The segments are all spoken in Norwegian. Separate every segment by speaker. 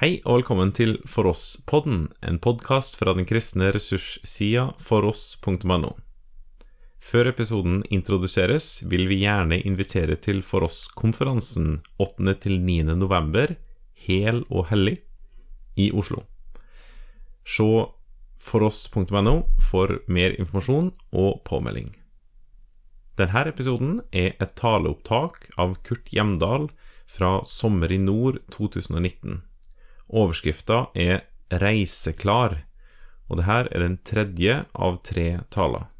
Speaker 1: Hei og velkommen til For oss-podden, en podkast fra den kristne ressurssida foross.no. Før episoden introduseres, vil vi gjerne invitere til For oss-konferansen 8.-9. november, hel og hellig, i Oslo. Se foross.no for mer informasjon og påmelding. Denne episoden er et taleopptak av Kurt Hjemdal fra Sommer i nord 2019. Overskrifta er 'Reiseklar', og det her er den tredje av tre taler.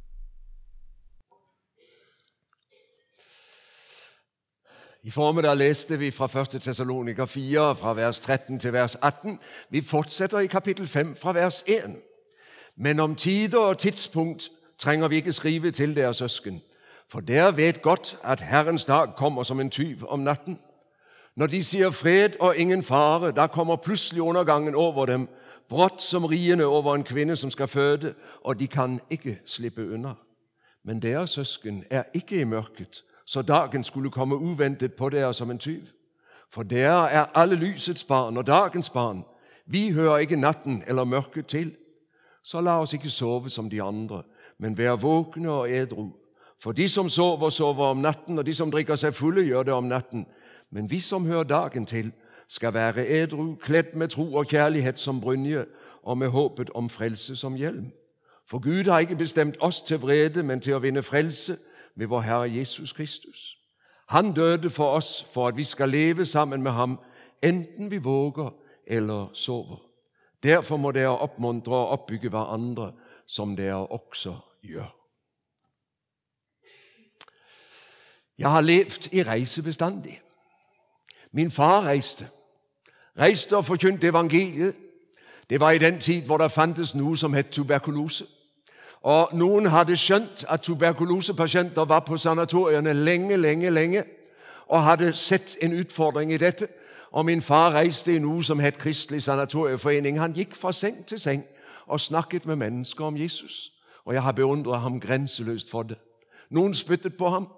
Speaker 2: I formiddag leste vi fra 1. Tessalonika 4, fra vers 13 til vers 18. Vi fortsetter i kapittel 5, fra vers 1. Men om tider og tidspunkt trenger vi ikke skrive til dere søsken, for dere vet godt at Herrens dag kommer som en tyv om natten. Når de sier fred og ingen fare, da kommer plutselig undergangen over dem, brått som riene over en kvinne som skal føde, og de kan ikke slippe unna. Men deres søsken er ikke i mørket, så dagen skulle komme uventet på dere som en tyv. For dere er alle lysets barn og dagens barn. Vi hører ikke natten eller mørket til. Så la oss ikke sove som de andre, men være våkne og edru. For de som sover, sover om natten, og de som drikker seg fulle, gjør det om natten. Men vi som hører dagen til, skal være edru, kledd med tro og kjærlighet som brynje, og med håpet om frelse som hjelm. For Gud har ikke bestemt oss til vrede, men til å vinne frelse ved vår Herre Jesus Kristus. Han døde for oss for at vi skal leve sammen med ham, enten vi våger eller sover. Derfor må dere oppmuntre og oppbygge hverandre, som dere også gjør. Jeg har levd i reise bestandig. Min far reiste. Reiste og forkynte evangeliet. Det var i den tid hvor det fantes noe som het tuberkulose. Og Noen hadde skjønt at tuberkulosepasienter var på sanatoriene lenge, lenge, lenge, og hadde sett en utfordring i dette. Og Min far reiste i noe som het Kristelig sanatorieforening. Han gikk fra seng til seng og snakket med mennesker om Jesus. Og jeg har beundret ham grenseløst for det. Noen spyttet på ham,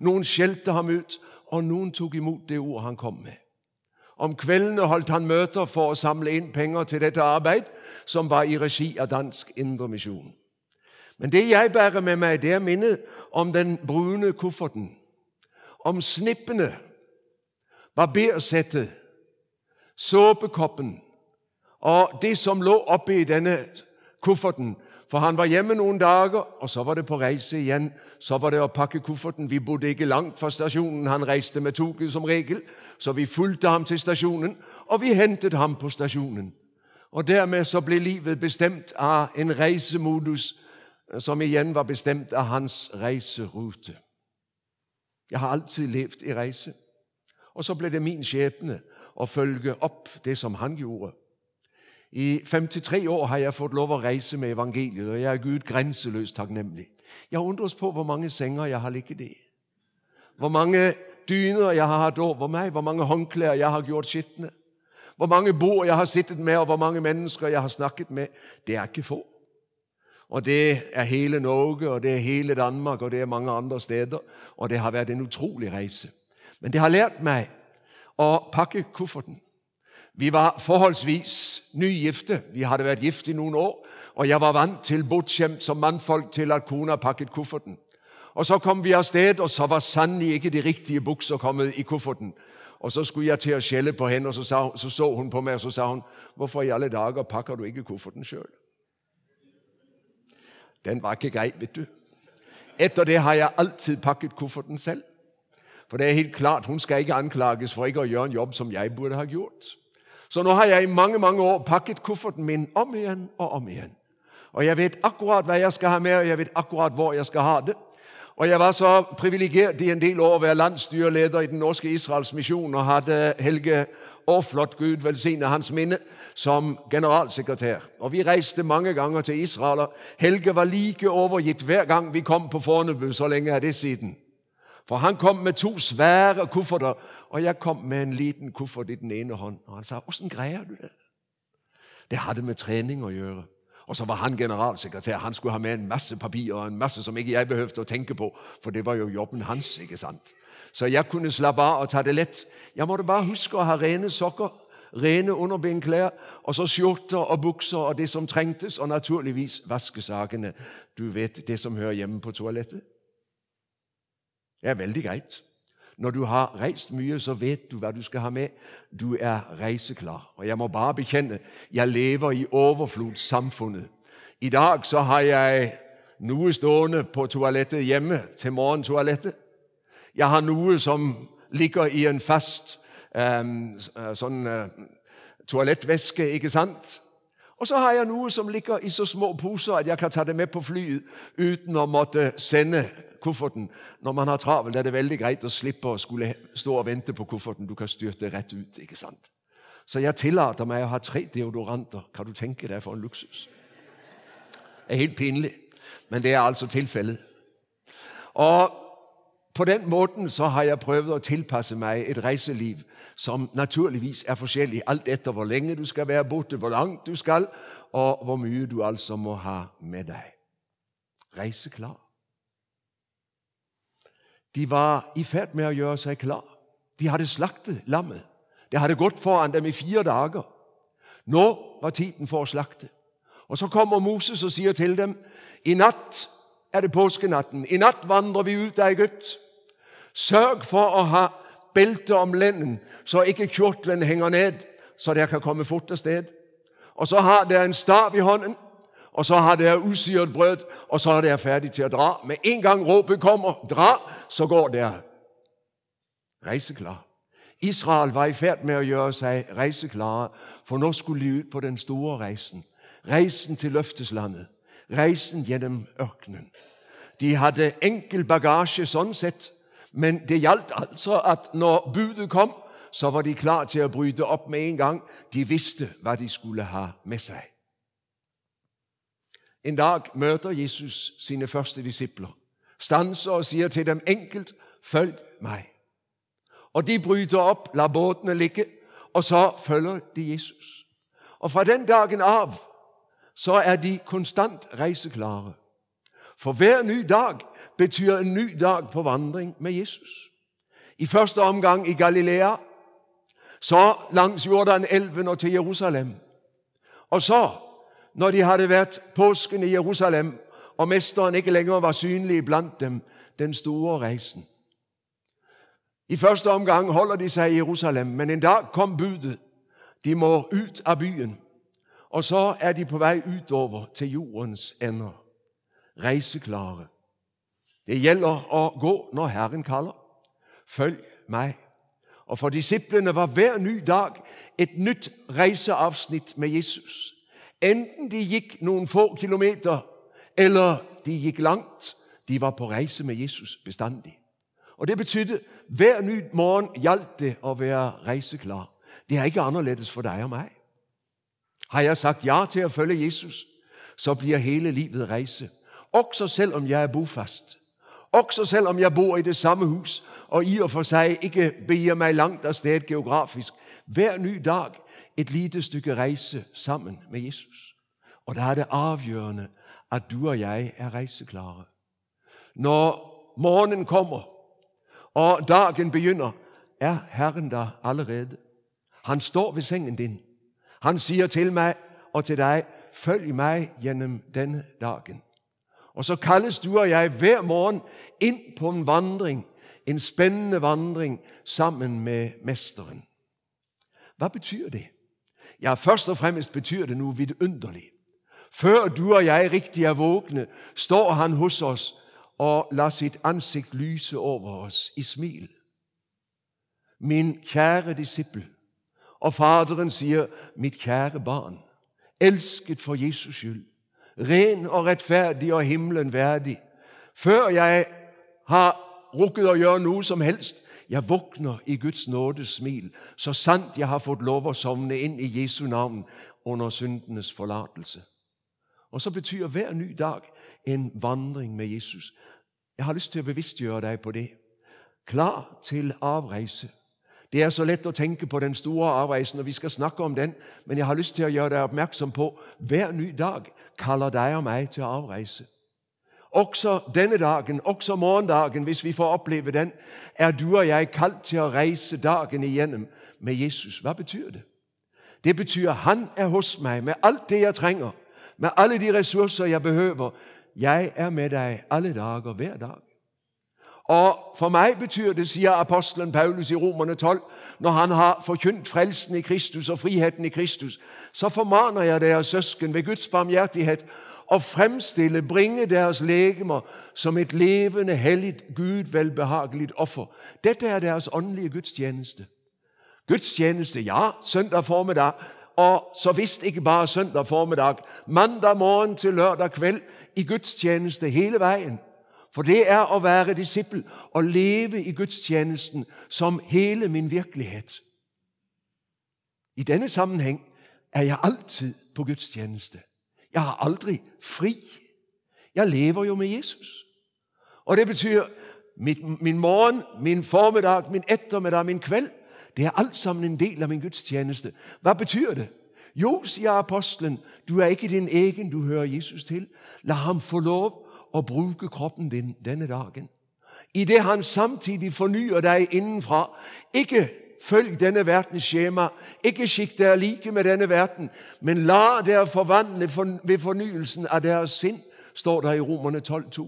Speaker 2: noen skjelte ham ut, og noen tok imot det ord han kom med. Om kveldene holdt han møter for å samle inn penger til dette arbeid, som var i regi av Dansk Indremisjon. Men det jeg bærer med meg, det er minnet om den brune kofferten, om snippene, barbersettet, såpekoppen og det som lå oppi denne kofferten for han var hjemme noen dager, og så var det på reise igjen. Så var det å pakke kofferten. Vi bodde ikke langt fra stasjonen. Han reiste med toget som regel, så vi fulgte ham til stasjonen, og vi hentet ham på stasjonen. Og Dermed så ble livet bestemt av en reisemodus som igjen var bestemt av hans reiserute. Jeg har alltid levd i reise. Og så ble det min skjebne å følge opp det som han gjorde. I 53 år har jeg fått lov å reise med evangeliet, og jeg er Gud grenseløst takknemlig. Jeg undres på hvor mange senger jeg har ligget i. Hvor mange dyner jeg har hatt over meg, hvor mange håndklær jeg har gjort skitne. Hvor mange bord jeg har sittet med, og hvor mange mennesker jeg har snakket med. Det er ikke få. Og det er hele Norge, og det er hele Danmark, og det er mange andre steder. Og det har vært en utrolig reise. Men det har lært meg å pakke kofferten. Vi var forholdsvis nygifte. Vi hadde vært gift i noen år. Og jeg var vant til, bortskjemt som mannfolk, til at kona pakket kofferten. Og Så kom vi av sted, og så var sannelig ikke de riktige bukser kommet i kofferten. Og Så skulle jeg til å skjelle på henne, og så, sa, så, så hun på meg og så sa hun, 'Hvorfor i alle dager pakker du ikke kofferten sjøl?' Den var ikke grei, vet du. Etter det har jeg alltid pakket kofferten selv. For det er helt klart, hun skal ikke anklages for ikke å gjøre en jobb som jeg burde ha gjort. Så nå har jeg i mange mange år pakket kofferten min om igjen og om igjen. Og jeg vet akkurat hva jeg skal ha med, og jeg vet akkurat hvor jeg skal ha det. Og Jeg var så privilegert i en del år å være landsstyreleder i Den norske Israels misjon og hadde Helge Aaflot, Gud velsigne hans minne, som generalsekretær. Og Vi reiste mange ganger til Israel. og Helge var like overgitt hver gang vi kom på Fornebu. Så lenge er det siden. For han kom med to svære kofferter, og jeg kom med en liten koffert i den ene hånd. Og han sa, 'Åssen greier du det?' Det hadde med trening å gjøre. Og så var han generalsekretær. Han skulle ha med en masse papirer og en masse som ikke jeg behøvde å tenke på, for det var jo jobben hans. ikke sant? Så jeg kunne slappe av og ta det lett. Jeg måtte bare huske å ha rene sokker, rene underbenklær, og så skjorter og bukser og det som trengtes, og naturligvis vaskesakene. Du vet det som hører hjemme på toalettet. Det er veldig greit. Når du har reist mye, så vet du hva du skal ha med. Du er reiseklar. Og jeg må bare bekjenne, jeg lever i overflodssamfunnet. I dag så har jeg noe stående på toalettet hjemme til morgentoalettet. Jeg har noe som ligger i en fast um, sånn uh, toalettvæske, ikke sant? Og så har jeg noe som ligger i så små poser at jeg kan ta det med på flyet uten å måtte sende kofferten. Når man har travelt, er det veldig greit å slippe å skulle stå og vente på kofferten. Du kan styrte rett ut. ikke sant? Så jeg tillater meg å ha tre deodoranter. Kan du tenke deg for en luksus? Det er helt pinlig, men det er altså tilfellet. Og på den måten så har jeg prøvd å tilpasse meg et reiseliv som naturligvis er forskjellig, alt etter hvor lenge du skal være borte, hvor langt du skal, og hvor mye du altså må ha med deg. Reiseklar. De var i ferd med å gjøre seg klar. De hadde slaktet lammet. Det hadde gått foran dem i fire dager. Nå var tiden for å slakte. Og Så kommer Moses og sier til dem i natt er det påskenatten. I natt vandrer vi ut av Egypt. Sørg for å ha belte om lenden, så ikke kjortelen henger ned, så dere kan komme fort av sted. Og så har dere en stav i hånden, og så har dere usyret brød, og så er dere ferdig til å dra. Med en gang ropet kommer 'dra', så går dere. Reiseklar. Israel var i ferd med å gjøre seg reiseklare, for nå skulle de ut på den store reisen. Reisen til løfteslandet. Reisen gjennom ørkenen. De hadde enkel bagasje sånn sett, men det gjaldt altså at når budet kom, så var de klar til å bryte opp med en gang. De visste hva de skulle ha med seg. En dag møter Jesus sine første disipler, stanser og sier til dem enkelt 'Følg meg'. Og De bryter opp, lar båtene ligge, og så følger de Jesus. Og Fra den dagen av så er de konstant reiseklare. For hver ny dag betyr en ny dag på vandring med Jesus. I første omgang i Galilea, så langs Jordan-elven og til Jerusalem. Og så, når de hadde vært påsken i Jerusalem, og mesteren ikke lenger var synlig blant dem, den store reisen. I første omgang holder de seg i Jerusalem, men en dag kom budet. De må ut av byen. Og så er de på vei utover til jordens ender reiseklare. Det gjelder å gå når Herren kaller. Følg meg. Og For disiplene var hver ny dag et nytt reiseavsnitt med Jesus. Enten de gikk noen få kilometer, eller de gikk langt. De var på reise med Jesus bestandig. Og Det betydde hver ny morgen gjaldt det å være reiseklar. Det er ikke annerledes for deg og meg. Har jeg sagt ja til å følge Jesus, så blir hele livet reise. Også selv om jeg er bofast. Også selv om jeg bor i det samme hus og i og for seg ikke begir meg langt av sted geografisk. Hver ny dag et lite stykke reise sammen med Jesus. Og da er det avgjørende at du og jeg er reiseklare. Når morgenen kommer og dagen begynner, er Herren da allerede. Han står ved sengen din. Han sier til meg og til deg, følg meg gjennom denne dagen. Og så kalles du og jeg hver morgen inn på en vandring, en spennende vandring sammen med Mesteren. Hva betyr det? Ja, Først og fremst betyr det noe vidunderlig. Før du og jeg riktig er våkne, står han hos oss og lar sitt ansikt lyse over oss i smil. Min kjære disippel. Og Faderen sier, 'Mitt kjære barn, elsket for Jesus skyld ren og rettferdig og himmelen verdig. Før jeg har rukket å gjøre noe som helst, jeg våkner i Guds nådes smil, så sant jeg har fått lov å sovne inn i Jesu navn under syndenes forlatelse. Og så betyr hver ny dag en vandring med Jesus. Jeg har lyst til å bevisstgjøre deg på det. Klar til avreise. Det er så lett å tenke på den store avreisen, og vi skal snakke om den, men jeg har lyst til å gjøre deg oppmerksom på hver ny dag kaller deg og meg til å avreise. Også denne dagen, også morgendagen, hvis vi får oppleve den, er du og jeg kalt til å reise dagen igjennom med Jesus. Hva betyr det? Det betyr han er hos meg med alt det jeg trenger, med alle de ressurser jeg behøver. Jeg er med deg alle dager, hver dag. Og For meg betyr det, sier apostelen Paulus i Romerne 12, når han har forkynt frelsen i Kristus og friheten i Kristus, så formaner jeg dere søsken ved Guds barmhjertighet å fremstille, bringe deres legemer som et levende, hellig, Gud velbehagelig offer. Dette er deres åndelige gudstjeneste. Gudstjeneste, ja, søndag formiddag, og så visst ikke bare søndag formiddag. Mandag morgen til lørdag kveld i gudstjeneste hele veien. For det er å være disippel, å leve i gudstjenesten som hele min virkelighet. I denne sammenheng er jeg alltid på gudstjeneste. Jeg har aldri fri. Jeg lever jo med Jesus. Og det betyr min, min morgen, min formiddag, min ettermiddag, min kveld. Det er alt sammen en del av min gudstjeneste. Hva betyr det? Jo, sier apostelen, du er ikke din egen, du hører Jesus til. La ham få lov å bruke kroppen din denne dagen. I det han samtidig fornyer deg innenfra. Ikke følg denne verdens skjema, ikke skikk dere like med denne verden, men la dere forvandle ved fornyelsen av deres sinn, står det i Romerne 12,2.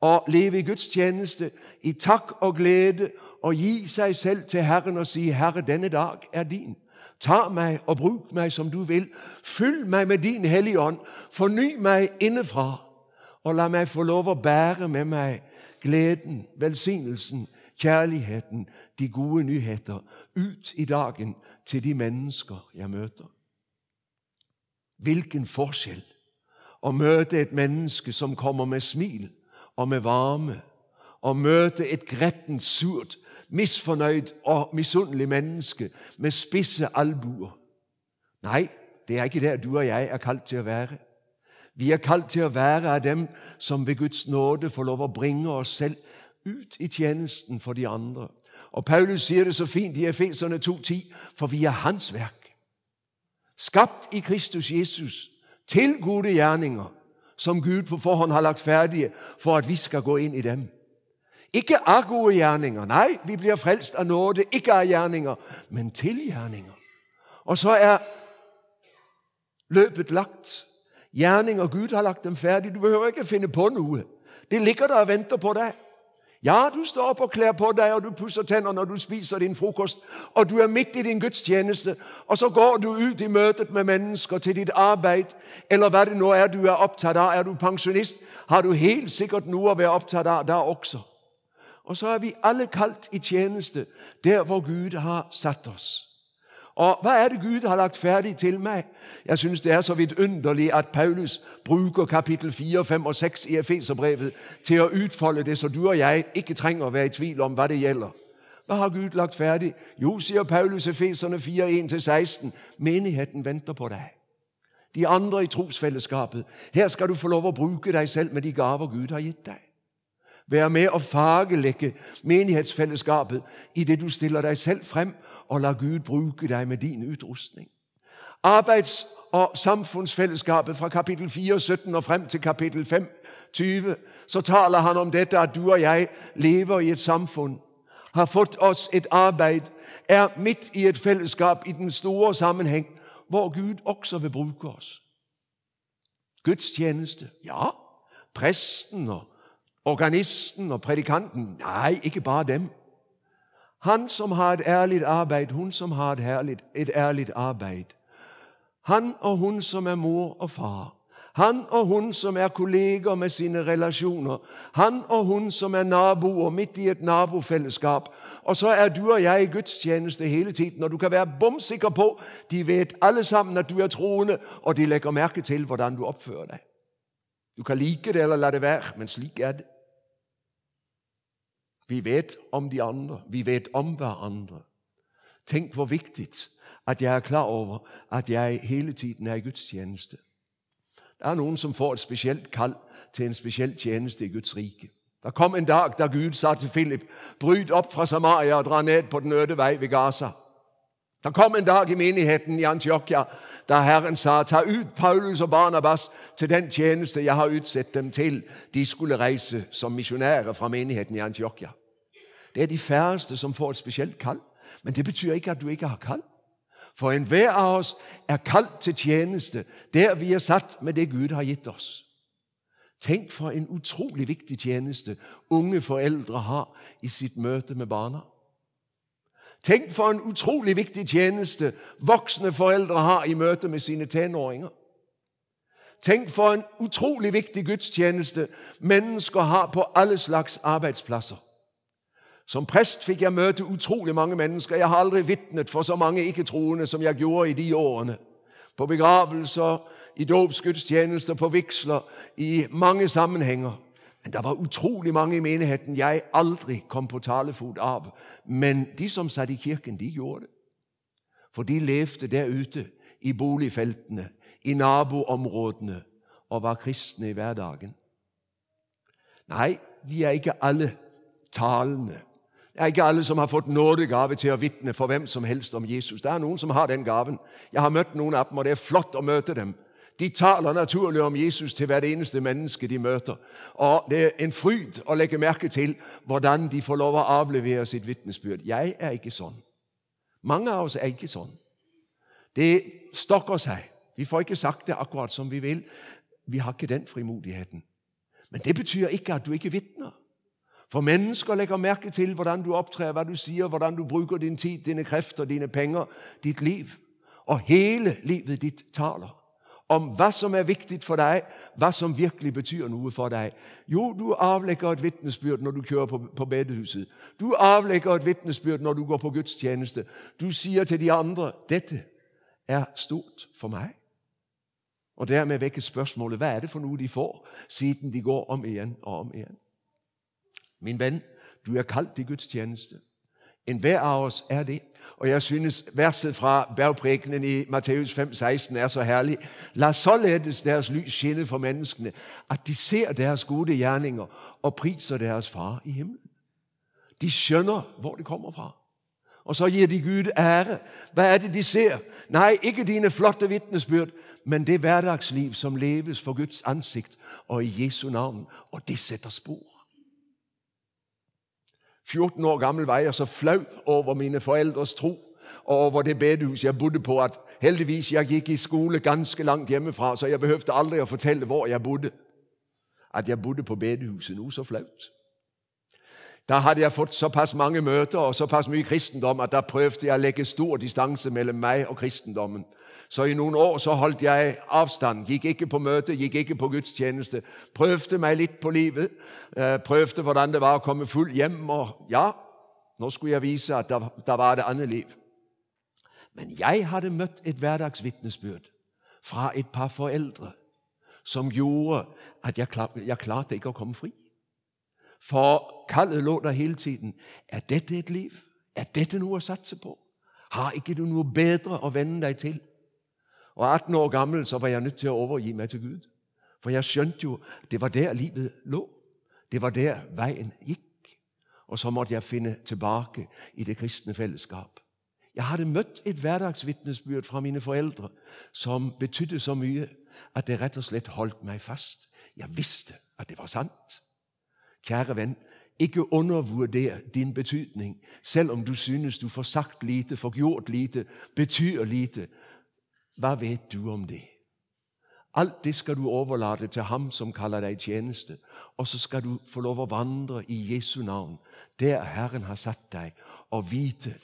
Speaker 2: Å leve i Guds tjeneste, i takk og glede, og gi seg selv til Herren og si, 'Herre, denne dag er din'. Ta meg og bruk meg som du vil. Fyll meg med din Hellige Ånd. Forny meg innefra og la meg få lov å bære med meg gleden, velsignelsen, kjærligheten, de gode nyheter ut i dagen til de mennesker jeg møter. Hvilken forskjell å møte et menneske som kommer med smil og med varme, og møte et grettent, surt, misfornøyd og misunnelig menneske med spisse albuer. Nei, det er ikke der du og jeg er kalt til å være. Vi er kalt til å være av dem som ved Guds nåde får lov å bringe oss selv ut i tjenesten for de andre. Og Paulus sier det så fint i Efeserne 2,10.: For vi er Hans verk, skapt i Kristus Jesus til gode gjerninger, som Gud på forhånd har lagt ferdige for at vi skal gå inn i dem. Ikke av gode gjerninger. Nei, vi blir frelst av nåde, ikke av gjerninger, men til gjerninger. Og så er løpet lagt gjerninger. Gud har lagt dem ferdig. Du behøver ikke finne på noe. Det ligger der og venter på deg. Ja, du står opp og kler på deg, og du pusser tenner når du spiser din frokost, og du er midt i din gudstjeneste, og så går du ut i møtet med mennesker til ditt arbeid, eller hva det nå er du er opptatt av. Er du pensjonist, har du helt sikkert noe å være opptatt av da også. Og så er vi alle kalt i tjeneste der hvor Gud har satt oss. Og hva er det Gud har lagt ferdig til meg? Jeg syns det er så vidunderlig at Paulus bruker kapittel 4, 5 og 6 i Efeserbrevet til å utfolde det, så du og jeg ikke trenger å være i tvil om hva det gjelder. Hva har Gud lagt ferdig? Jo, sier Paulus Efeserne 4, 1-16, menigheten venter på deg. De andre i trosfellesskapet. Her skal du få lov å bruke deg selv med de gaver Gud har gitt deg. Være med og fargelegge menighetsfellesskapet i det du stiller deg selv frem og la Gud bruke deg med din utrustning. Arbeids- og samfunnsfellesskapet fra kapittel 4, 17 og frem til kapittel 5, 20, så taler han om dette at du og jeg lever i et samfunn, har fått oss et arbeid, er midt i et fellesskap i den store sammenheng, hvor Gud også vil bruke oss. Gudstjeneste, ja. Presten og organisten og predikanten, nei, ikke bare dem. Han som har et ærlig arbeid, hun som har et, herlig, et ærlig arbeid. Han og hun som er mor og far. Han og hun som er kolleger med sine relasjoner. Han og hun som er naboer midt i et nabofellesskap. Og så er du og jeg i gudstjeneste hele tiden, og du kan være bom sikker på de vet alle sammen at du er troende, og de legger merke til hvordan du oppfører deg. Du kan like det eller la det være, men slik er det. Vi vet om de andre. Vi vet om hverandre. Tenk hvor viktig at jeg er klar over at jeg hele tiden er i Guds tjeneste. Det er noen som får et spesielt kall til en spesiell tjeneste i Guds rike. Det kom en dag da Gud sa til Philip, bryt opp fra Samaria og dra ned på den øde vei ved Gaza. Det kom en dag i menigheten i Antiokia da Herren sa, ta ut Paulus og Barnabas til den tjeneste jeg har utsett dem til. De skulle reise som misjonærer fra menigheten i Antiokia. Det er de færreste som får et spesielt kall. Men det betyr ikke at du ikke har kall. For enhver av oss er kalt til tjeneste der vi er satt med det Gud har gitt oss. Tenk for en utrolig viktig tjeneste unge foreldre har i sitt møte med barna. Tenk for en utrolig viktig tjeneste voksne foreldre har i møte med sine tenåringer. Tenk for en utrolig viktig gudstjeneste mennesker har på alle slags arbeidsplasser. Som prest fikk jeg møte utrolig mange mennesker. Jeg har aldri vitnet for så mange ikke-troende som jeg gjorde i de årene. På begravelser, i dåpsgudstjenester, på vigsler, i mange sammenhenger. Men det var utrolig mange i menigheten jeg aldri kom på talefot av. Men de som satt i kirken, de gjorde det. For de levde der ute i boligfeltene, i naboområdene, og var kristne i hverdagen. Nei, vi er ikke alle talende. Det er ikke alle som har fått nådegave til å vitne for hvem som helst om Jesus. Det er noen som har den gaven. Jeg har møtt noen av dem, og det er flott å møte dem. De taler naturlig om Jesus til hvert eneste menneske de møter. Og Det er en fryd å legge merke til hvordan de får lov å avlevere sitt vitnesbyrd. Jeg er ikke sånn. Mange av oss er ikke sånn. Det stokker seg. Vi får ikke sagt det akkurat som vi vil. Vi har ikke den frimodigheten. Men det betyr ikke at du ikke vitner. For mennesker legger merke til hvordan du opptrer, hva du sier, hvordan du bruker din tid, dine krefter, dine penger, ditt liv. Og hele livet ditt taler om hva som er viktig for deg, hva som virkelig betyr noe for deg. Jo, du avlegger et vitnesbyrd når du kjører på, på bedehuset. Du avlegger et vitnesbyrd når du går på gudstjeneste. Du sier til de andre 'Dette er stort for meg'. Og dermed vekker spørsmålet hva er det for noe de får, siden de går om igjen og om igjen. Min venn, du er kalt til gudstjeneste. Enhver av oss er det. Og jeg synes verset fra bergprekenen i Matteus 5, 16 er så herlig. La således deres lys skinne for menneskene, at de ser deres gode gjerninger og priser deres far i himmelen. De skjønner hvor det kommer fra. Og så gir de Gud ære. Hva er det de ser? Nei, ikke dine flotte vitnesbyrd, men det hverdagsliv som leves for Guds ansikt og i Jesu navn. Og det setter spor. 14 år gammel var jeg så flau over mine foreldres tro og over det bedehus jeg bodde på, at heldigvis jeg gikk i skole ganske langt hjemmefra, så jeg behøvde aldri å fortelle hvor jeg bodde. At jeg bodde på bedehuset. Noe så flaut. Da hadde jeg fått såpass mange møter og såpass mye kristendom at da prøvde jeg å legge stor distanse mellom meg og kristendommen. Så i noen år så holdt jeg avstand. Gikk ikke på møte, gikk ikke på gudstjeneste. Prøvde meg litt på livet. Eh, prøvde hvordan det var å komme full hjem. Og ja, nå skulle jeg vise at da var det annet liv. Men jeg hadde møtt et hverdagsvitnesbyrd fra et par foreldre som gjorde at jeg, klar, jeg klarte ikke å komme fri. For kallet lå der hele tiden. Er dette et liv? Er dette noe å satse på? Har ikke du noe bedre å venne deg til? Og 18 år gammel så var jeg nødt til å overgi meg til Gud. For jeg skjønte jo det var der livet lå. Det var der veien gikk. Og så måtte jeg finne tilbake i det kristne fellesskap. Jeg hadde møtt et hverdagsvitnesbyrd fra mine foreldre som betydde så mye at det rett og slett holdt meg fast. Jeg visste at det var sant. Kjære venn, ikke undervurder din betydning, selv om du synes du får sagt lite, får gjort lite, betyr lite. Hva vet du om det? Alt det skal du overlate til ham som kaller deg tjeneste, og så skal du få lov å vandre i Jesu navn, der Herren har satt deg, og vite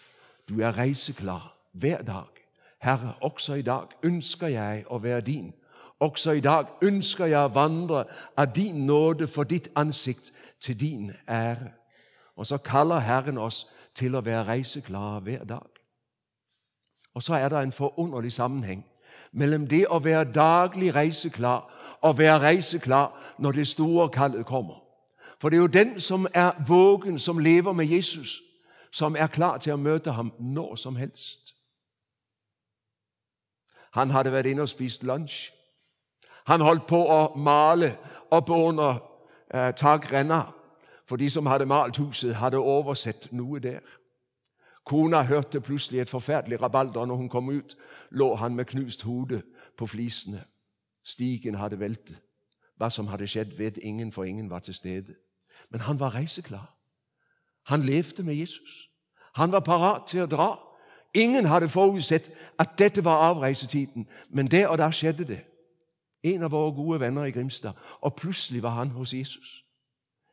Speaker 2: du er reiseklar hver dag. Herre, også i dag ønsker jeg å være din. Også i dag ønsker jeg å vandre av din nåde for ditt ansikt til din ære. Og så kaller Herren oss til å være reiseklare hver dag. Og så er det en forunderlig sammenheng mellom det å være daglig reiseklar og være reiseklar når det store kallet kommer. For det er jo den som er vågen, som lever med Jesus, som er klar til å møte ham når som helst. Han hadde vært inne og spist lunsj. Han holdt på å male oppe under eh, takrenna, for de som hadde malt huset, hadde oversett noe der. Kona hørte plutselig et forferdelig rabalder. Når hun kom ut, lå han med knust hode på flisene. Stigen hadde veltet. Hva som hadde skjedd, vet ingen, for ingen var til stede. Men han var reiseklar. Han levde med Jesus. Han var parat til å dra Ingen hadde forutsett at dette var avreisetiden, men der og da skjedde det. En av våre gode venner i Grimstad, og plutselig var han hos Jesus.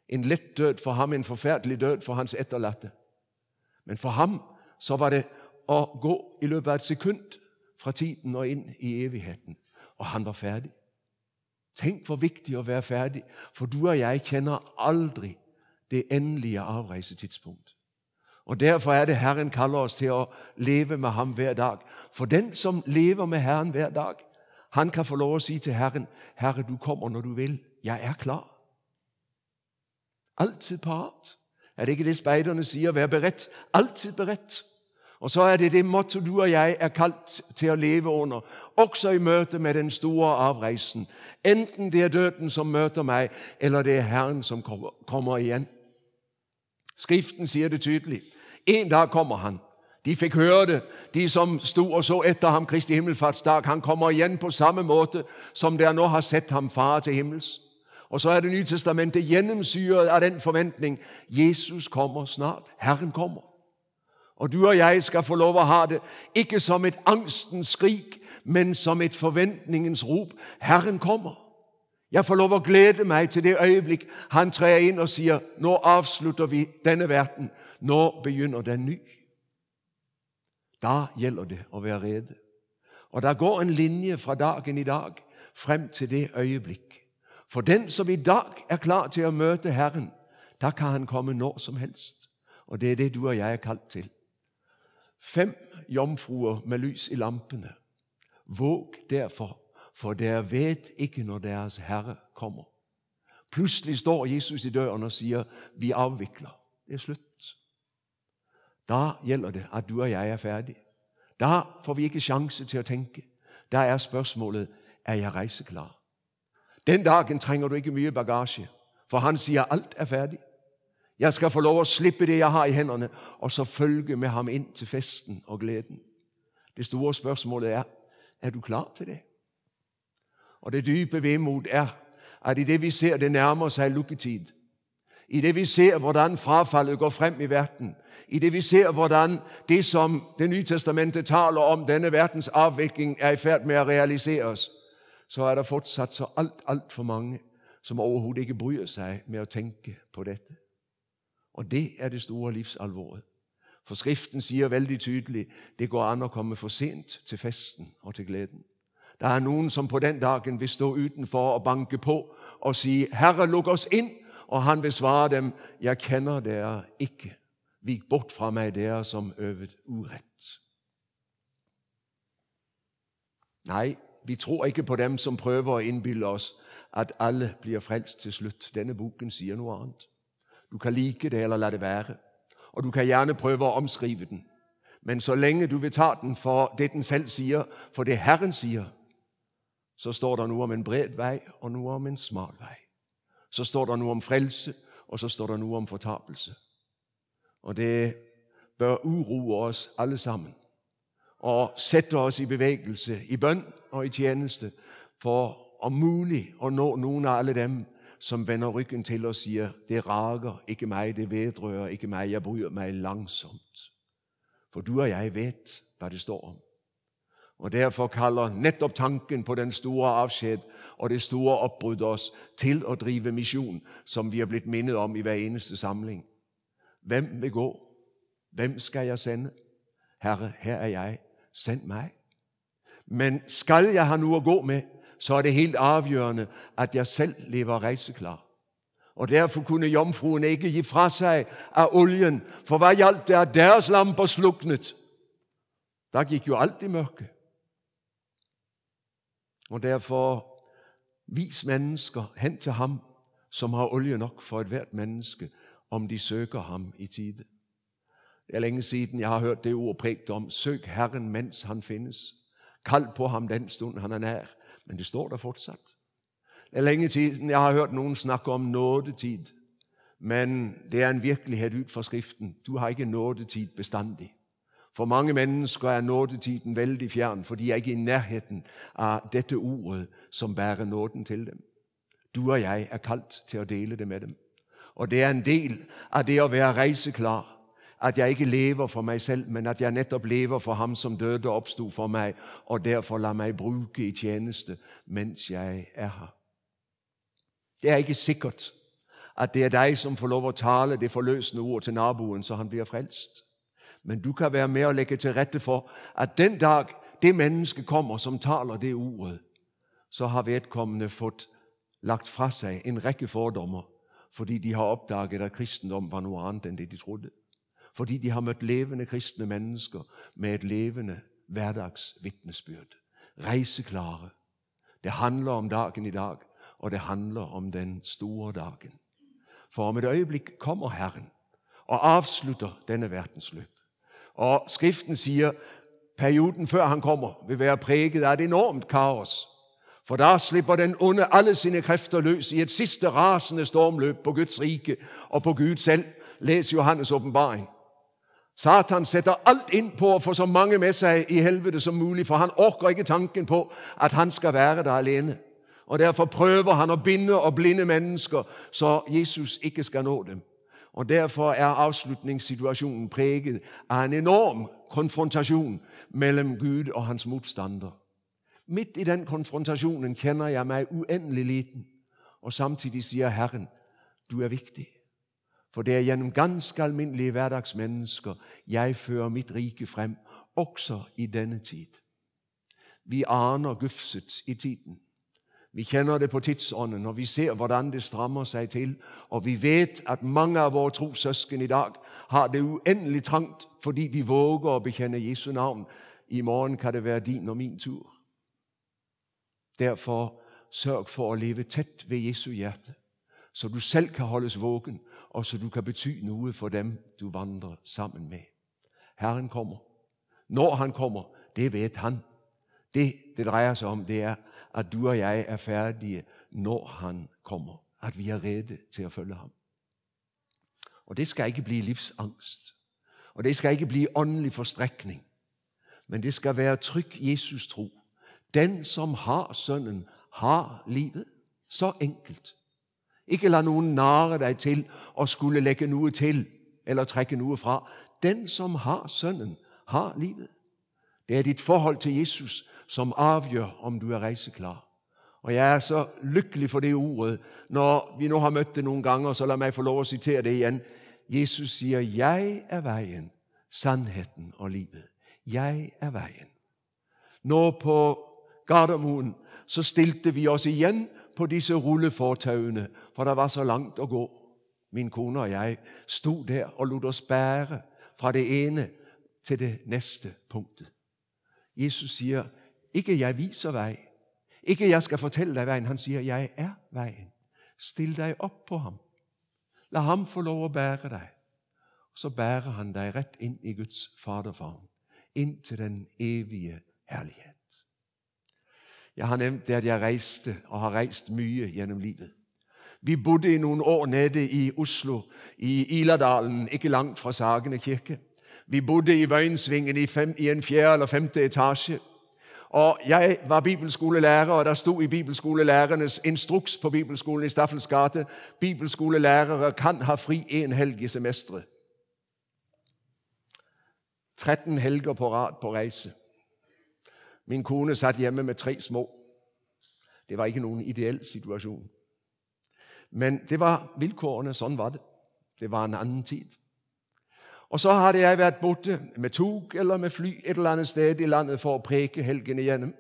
Speaker 2: En lett død for ham, en forferdelig død for hans etterlatte. Men for ham så var det å gå i løpet av et sekund fra tiden og inn i evigheten. Og han var ferdig. Tenk hvor viktig å være ferdig, for du og jeg kjenner aldri det endelige avreisetidspunkt. Og Derfor er det Herren kaller oss til å leve med ham hver dag. For den som lever med Herren hver dag, han kan få lov å si til Herren, 'Herre, du kommer når du vil. Jeg er klar.' Alltid parat. Er det ikke det speiderne sier? Vær beredt. Alltid beredt. Og så er det det motto du og jeg er kalt til å leve under, også i møte med den store avreisen. Enten det er døden som møter meg, eller det er Herren som kommer igjen. Skriften sier det tydelig. En dag kommer han. De fikk høre det, de som sto og så etter ham Kristi himmelfartsdag. Han kommer igjen på samme måte som dere nå har sett ham fare til himmels. Og så er Det nye testamentet gjennomsyret av den forventning. Jesus kommer snart. Herren kommer. Og du og jeg skal få lov å ha det ikke som et angstens skrik, men som et forventningens rop. Herren kommer. Jeg får lov å glede meg til det øyeblikk han trer inn og sier nå avslutter vi denne verden. Nå begynner den ny. Da gjelder det å være rede. Og da går en linje fra dagen i dag frem til det øyeblikk. For den som i dag er klar til å møte Herren, da kan han komme når som helst. Og det er det du og jeg er kalt til. Fem jomfruer med lys i lampene. Våg derfor, for dere vet ikke når deres Herre kommer. Plutselig står Jesus i døren og sier, 'Vi avvikler. Det er slutt.' Da gjelder det at du og jeg er ferdig. Da får vi ikke sjanse til å tenke. Da er spørsmålet er jeg reiseklar. Den dagen trenger du ikke mye bagasje, for han sier alt er ferdig. Jeg skal få lov å slippe det jeg har i hendene, og så følge med ham inn til festen og gleden. Det store spørsmålet er er du klar til det. Og det dype vemod er at idet vi ser det nærmer seg lukketid, i det vi ser hvordan frafallet går frem i verden, i det vi ser hvordan det som Det nye testamentet taler om, denne verdens avvikling, er i ferd med å realiseres, så er det fortsatt så alt, altfor mange som overhodet ikke bryr seg med å tenke på dette. Og det er det store livsalvoret. For Skriften sier veldig tydelig det går an å komme for sent til festen og til gleden. Det er noen som på den dagen vil stå utenfor og banke på og si, 'Herre, lukk oss inn.' Og han vil svare dem, 'Jeg kjenner dere ikke. Vik bort fra meg, dere som øvet urett.' Nei, vi tror ikke på dem som prøver å innbille oss at alle blir frelst til slutt. Denne boken sier noe annet. Du kan like det eller la det være, og du kan gjerne prøve å omskrive den. Men så lenge du vil ta den for det den selv sier, for det Herren sier, så står det noe om en bred vei og noe om en smal vei. Så står det noe om frelse, og så står det noe om fortapelse. Og det bør uroe oss alle sammen og sette oss i bevegelse, i bønn og i tjeneste, for om mulig å nå noen av alle dem som vender ryggen til og sier 'Det rager ikke meg, det vedrører ikke meg, jeg bryr meg langsomt'. For du og jeg vet hva det står om. Og Derfor kaller nettopp tanken på den store avskjed og det store oppbruddet oss til å drive misjon, som vi har blitt minnet om i hver eneste samling. Hvem vil gå? Hvem skal jeg sende? Herre, her er jeg. Send meg. Men skal jeg ha noe å gå med, så er det helt avgjørende at jeg selv lever reiseklar. Og Derfor kunne jomfruene ikke gi fra seg av oljen, for hva hjalp det at deres lamper sluknet? Da gikk jo alt i mørket. Og derfor vis mennesker hen til ham som har olje nok for ethvert menneske, om de søker ham i tide. Det er lenge siden jeg har hørt det ord prekt om 'søk Herren mens han finnes'. Kall på ham den stund han er nær. Men det står der fortsatt. Det er lenge siden jeg har hørt noen snakke om nådetid. Men det er en virkelighet ut fra Skriften. Du har ikke nådetid bestandig. For mange mennesker er nådetiden veldig fjern, for de er ikke i nærheten av dette ordet som bærer nåden til dem. Du og jeg er kalt til å dele det med dem. Og det er en del av det å være reiseklar at jeg ikke lever for meg selv, men at jeg nettopp lever for ham som døde og oppsto for meg, og derfor la meg bruke i tjeneste mens jeg er her. Det er ikke sikkert at det er deg som får lov å tale det forløsende ord til naboen, så han blir frelst. Men du kan være med og legge til rette for at den dag det mennesket kommer som taler det ordet, så har vedkommende fått lagt fra seg en rekke fordommer fordi de har oppdaget at kristendom var noe annet enn det de trodde. Fordi de har møtt levende kristne mennesker med et levende hverdagsvitnesbyrd. Reiseklare. Det handler om dagen i dag, og det handler om den store dagen. For om et øyeblikk kommer Herren og avslutter denne verdens løp. Og Skriften sier perioden før han kommer, vil være preget av et enormt kaos. For da slipper den onde alle sine krefter løs i et siste rasende stormløp på Guds rike og på Gud selv. Les Johannes' åpenbaring. Satan setter alt inn på å få så mange med seg i helvete som mulig, for han orker ikke tanken på at han skal være der alene. Og Derfor prøver han å binde og blinde mennesker, så Jesus ikke skal nå dem. Og Derfor er avslutningssituasjonen preget av en enorm konfrontasjon mellom Gud og hans motstander. Midt i den konfrontasjonen kjenner jeg meg uendelig liten, og samtidig sier Herren, du er viktig. For det er gjennom ganske alminnelige hverdagsmennesker jeg fører mitt rike frem, også i denne tid. Vi aner gufset i tiden. Vi kjenner det på tidsånden, og vi ser hvordan det strammer seg til. Og vi vet at mange av våre trossøsken i dag har det uendelig trangt fordi de våger å bekjenne Jesu navn. I morgen kan det være din og min tur. Derfor sørg for å leve tett ved Jesu hjerte, så du selv kan holdes våken, og så du kan bety noe for dem du vandrer sammen med. Herren kommer. Når Han kommer, det vet Han. Det det dreier seg om, det er at du og jeg er ferdige når Han kommer. At vi er rede til å følge ham. Og Det skal ikke bli livsangst. Og det skal ikke bli åndelig forstrekning. Men det skal være trygg Jesus-tro. Den som har Sønnen, har livet. Så enkelt. Ikke la noen nare deg til å skulle legge noe til eller trekke noe fra. Den som har Sønnen, har livet. Det er ditt forhold til Jesus som avgjør om du er reiseklar. Og Jeg er så lykkelig for det ordet. Når vi nå har møtt det noen ganger, så la meg få lov å sitere det igjen. Jesus sier, 'Jeg er veien, sannheten og livet'. Jeg er veien. Nå på Gardermoen så stilte vi oss igjen på disse rullefortauene, for det var så langt å gå. Min kone og jeg sto der og lot oss bære fra det ene til det neste punktet. Jesus sier, 'Ikke jeg viser vei, ikke jeg skal fortelle deg veien.' Han sier, 'Jeg er veien'. Still deg opp på ham. La ham få lov å bære deg. Så bærer han deg rett inn i Guds faderfavn, inn til den evige herlighet. Jeg har nevnt det at jeg reiste, og har reist mye gjennom livet. Vi bodde i noen år nede i Oslo, i Iladalen, ikke langt fra Sagene kirke. Vi bodde i Vøyensvingen i, fem, i en fjerde eller femte etasje. Og Jeg var bibelskolelærer, og der sto i bibelskolelærernes instruks på bibelskolen i Staffels gate bibelskolelærere kan ha fri én helg i semesteret. 13 helger på rad på reise. Min kone satt hjemme med tre små. Det var ikke noen ideell situasjon. Men det var vilkårene. Sånn var det. Det var en annen tid. Og så hadde jeg vært borte med tog eller med fly et eller annet sted i landet for å preke helgen igjennom.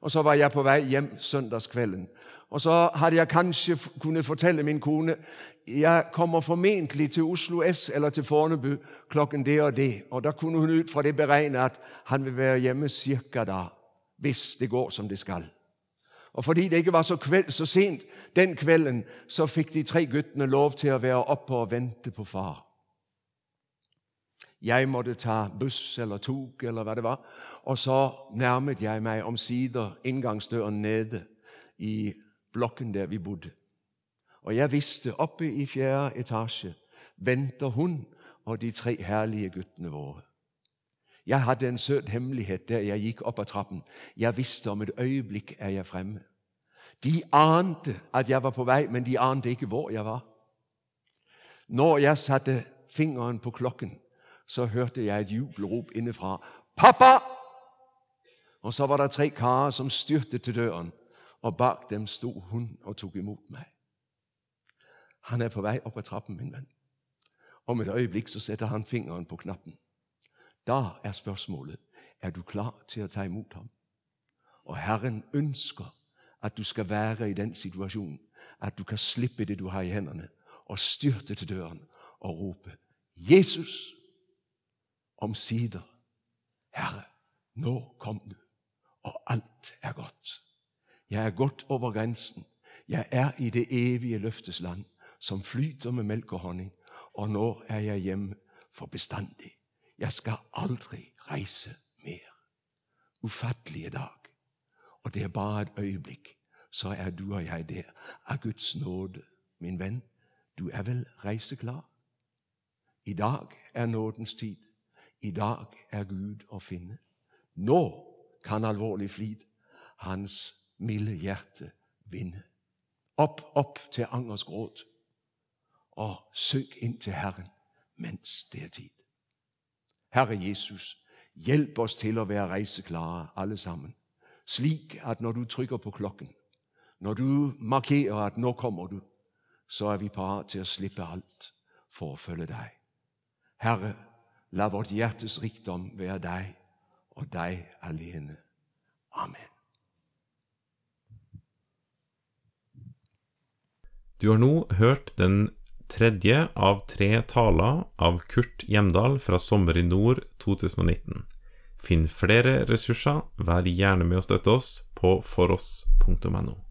Speaker 2: Og så var jeg på vei hjem søndagskvelden. Og så hadde jeg kanskje kunnet fortelle min kone jeg kommer formentlig til Oslo S eller til Fornebu klokken det og det. Og Da kunne hun ut fra det beregne at han vil være hjemme cirka da hvis det går som det skal. Og fordi det ikke var så, kveld, så sent den kvelden, så fikk de tre guttene lov til å være oppe og vente på far. Jeg måtte ta buss eller tog eller hva det var, og så nærmet jeg meg omsider inngangsdøren nede i blokken der vi bodde. Og jeg visste oppe i fjerde etasje venter hun og de tre herlige guttene våre. Jeg hadde en søt hemmelighet der jeg gikk opp av trappen. Jeg visste om et øyeblikk er jeg fremme. De ante at jeg var på vei, men de ante ikke hvor jeg var. Når jeg satte fingeren på klokken, så hørte jeg et jubelrop innefra. 'Pappa!' Og så var det tre karer som styrtet til døren, og bak dem sto hun og tok imot meg. Han er på vei opp av trappen, min venn. Om et øyeblikk så setter han fingeren på knappen. Da er spørsmålet er du klar til å ta imot ham. Og Herren ønsker at du skal være i den situasjonen at du kan slippe det du har i hendene, og styrte til døren og rope 'Jesus!' Omsider, Herre, nå kom du, og alt er godt. Jeg er gått over grensen. Jeg er i det evige løftes land, som flyter med melk og honning, og nå er jeg hjemme for bestandig. Jeg skal aldri reise mer. Ufattelige dag. Og det er bare et øyeblikk, så er du og jeg der av Guds nåde. Min venn, du er vel reiseklar? I dag er nådens tid. I dag er Gud å finne. Nå kan alvorlig flid hans milde hjerte vinne. Opp, opp til angers gråt, og søk inn til Herren mens det er tid. Herre Jesus, hjelp oss til å være reiseklare, alle sammen, slik at når du trykker på klokken, når du markerer at 'nå kommer du', så er vi parat til å slippe alt for å følge deg. Herre, la vårt hjertes rikdom være deg og deg alene. Amen.
Speaker 1: Du har nå hørt den tredje av tre taler av Kurt Hjemdal fra Sommer i nord 2019. Finn flere ressurser, vær gjerne med å støtte oss på foross.no.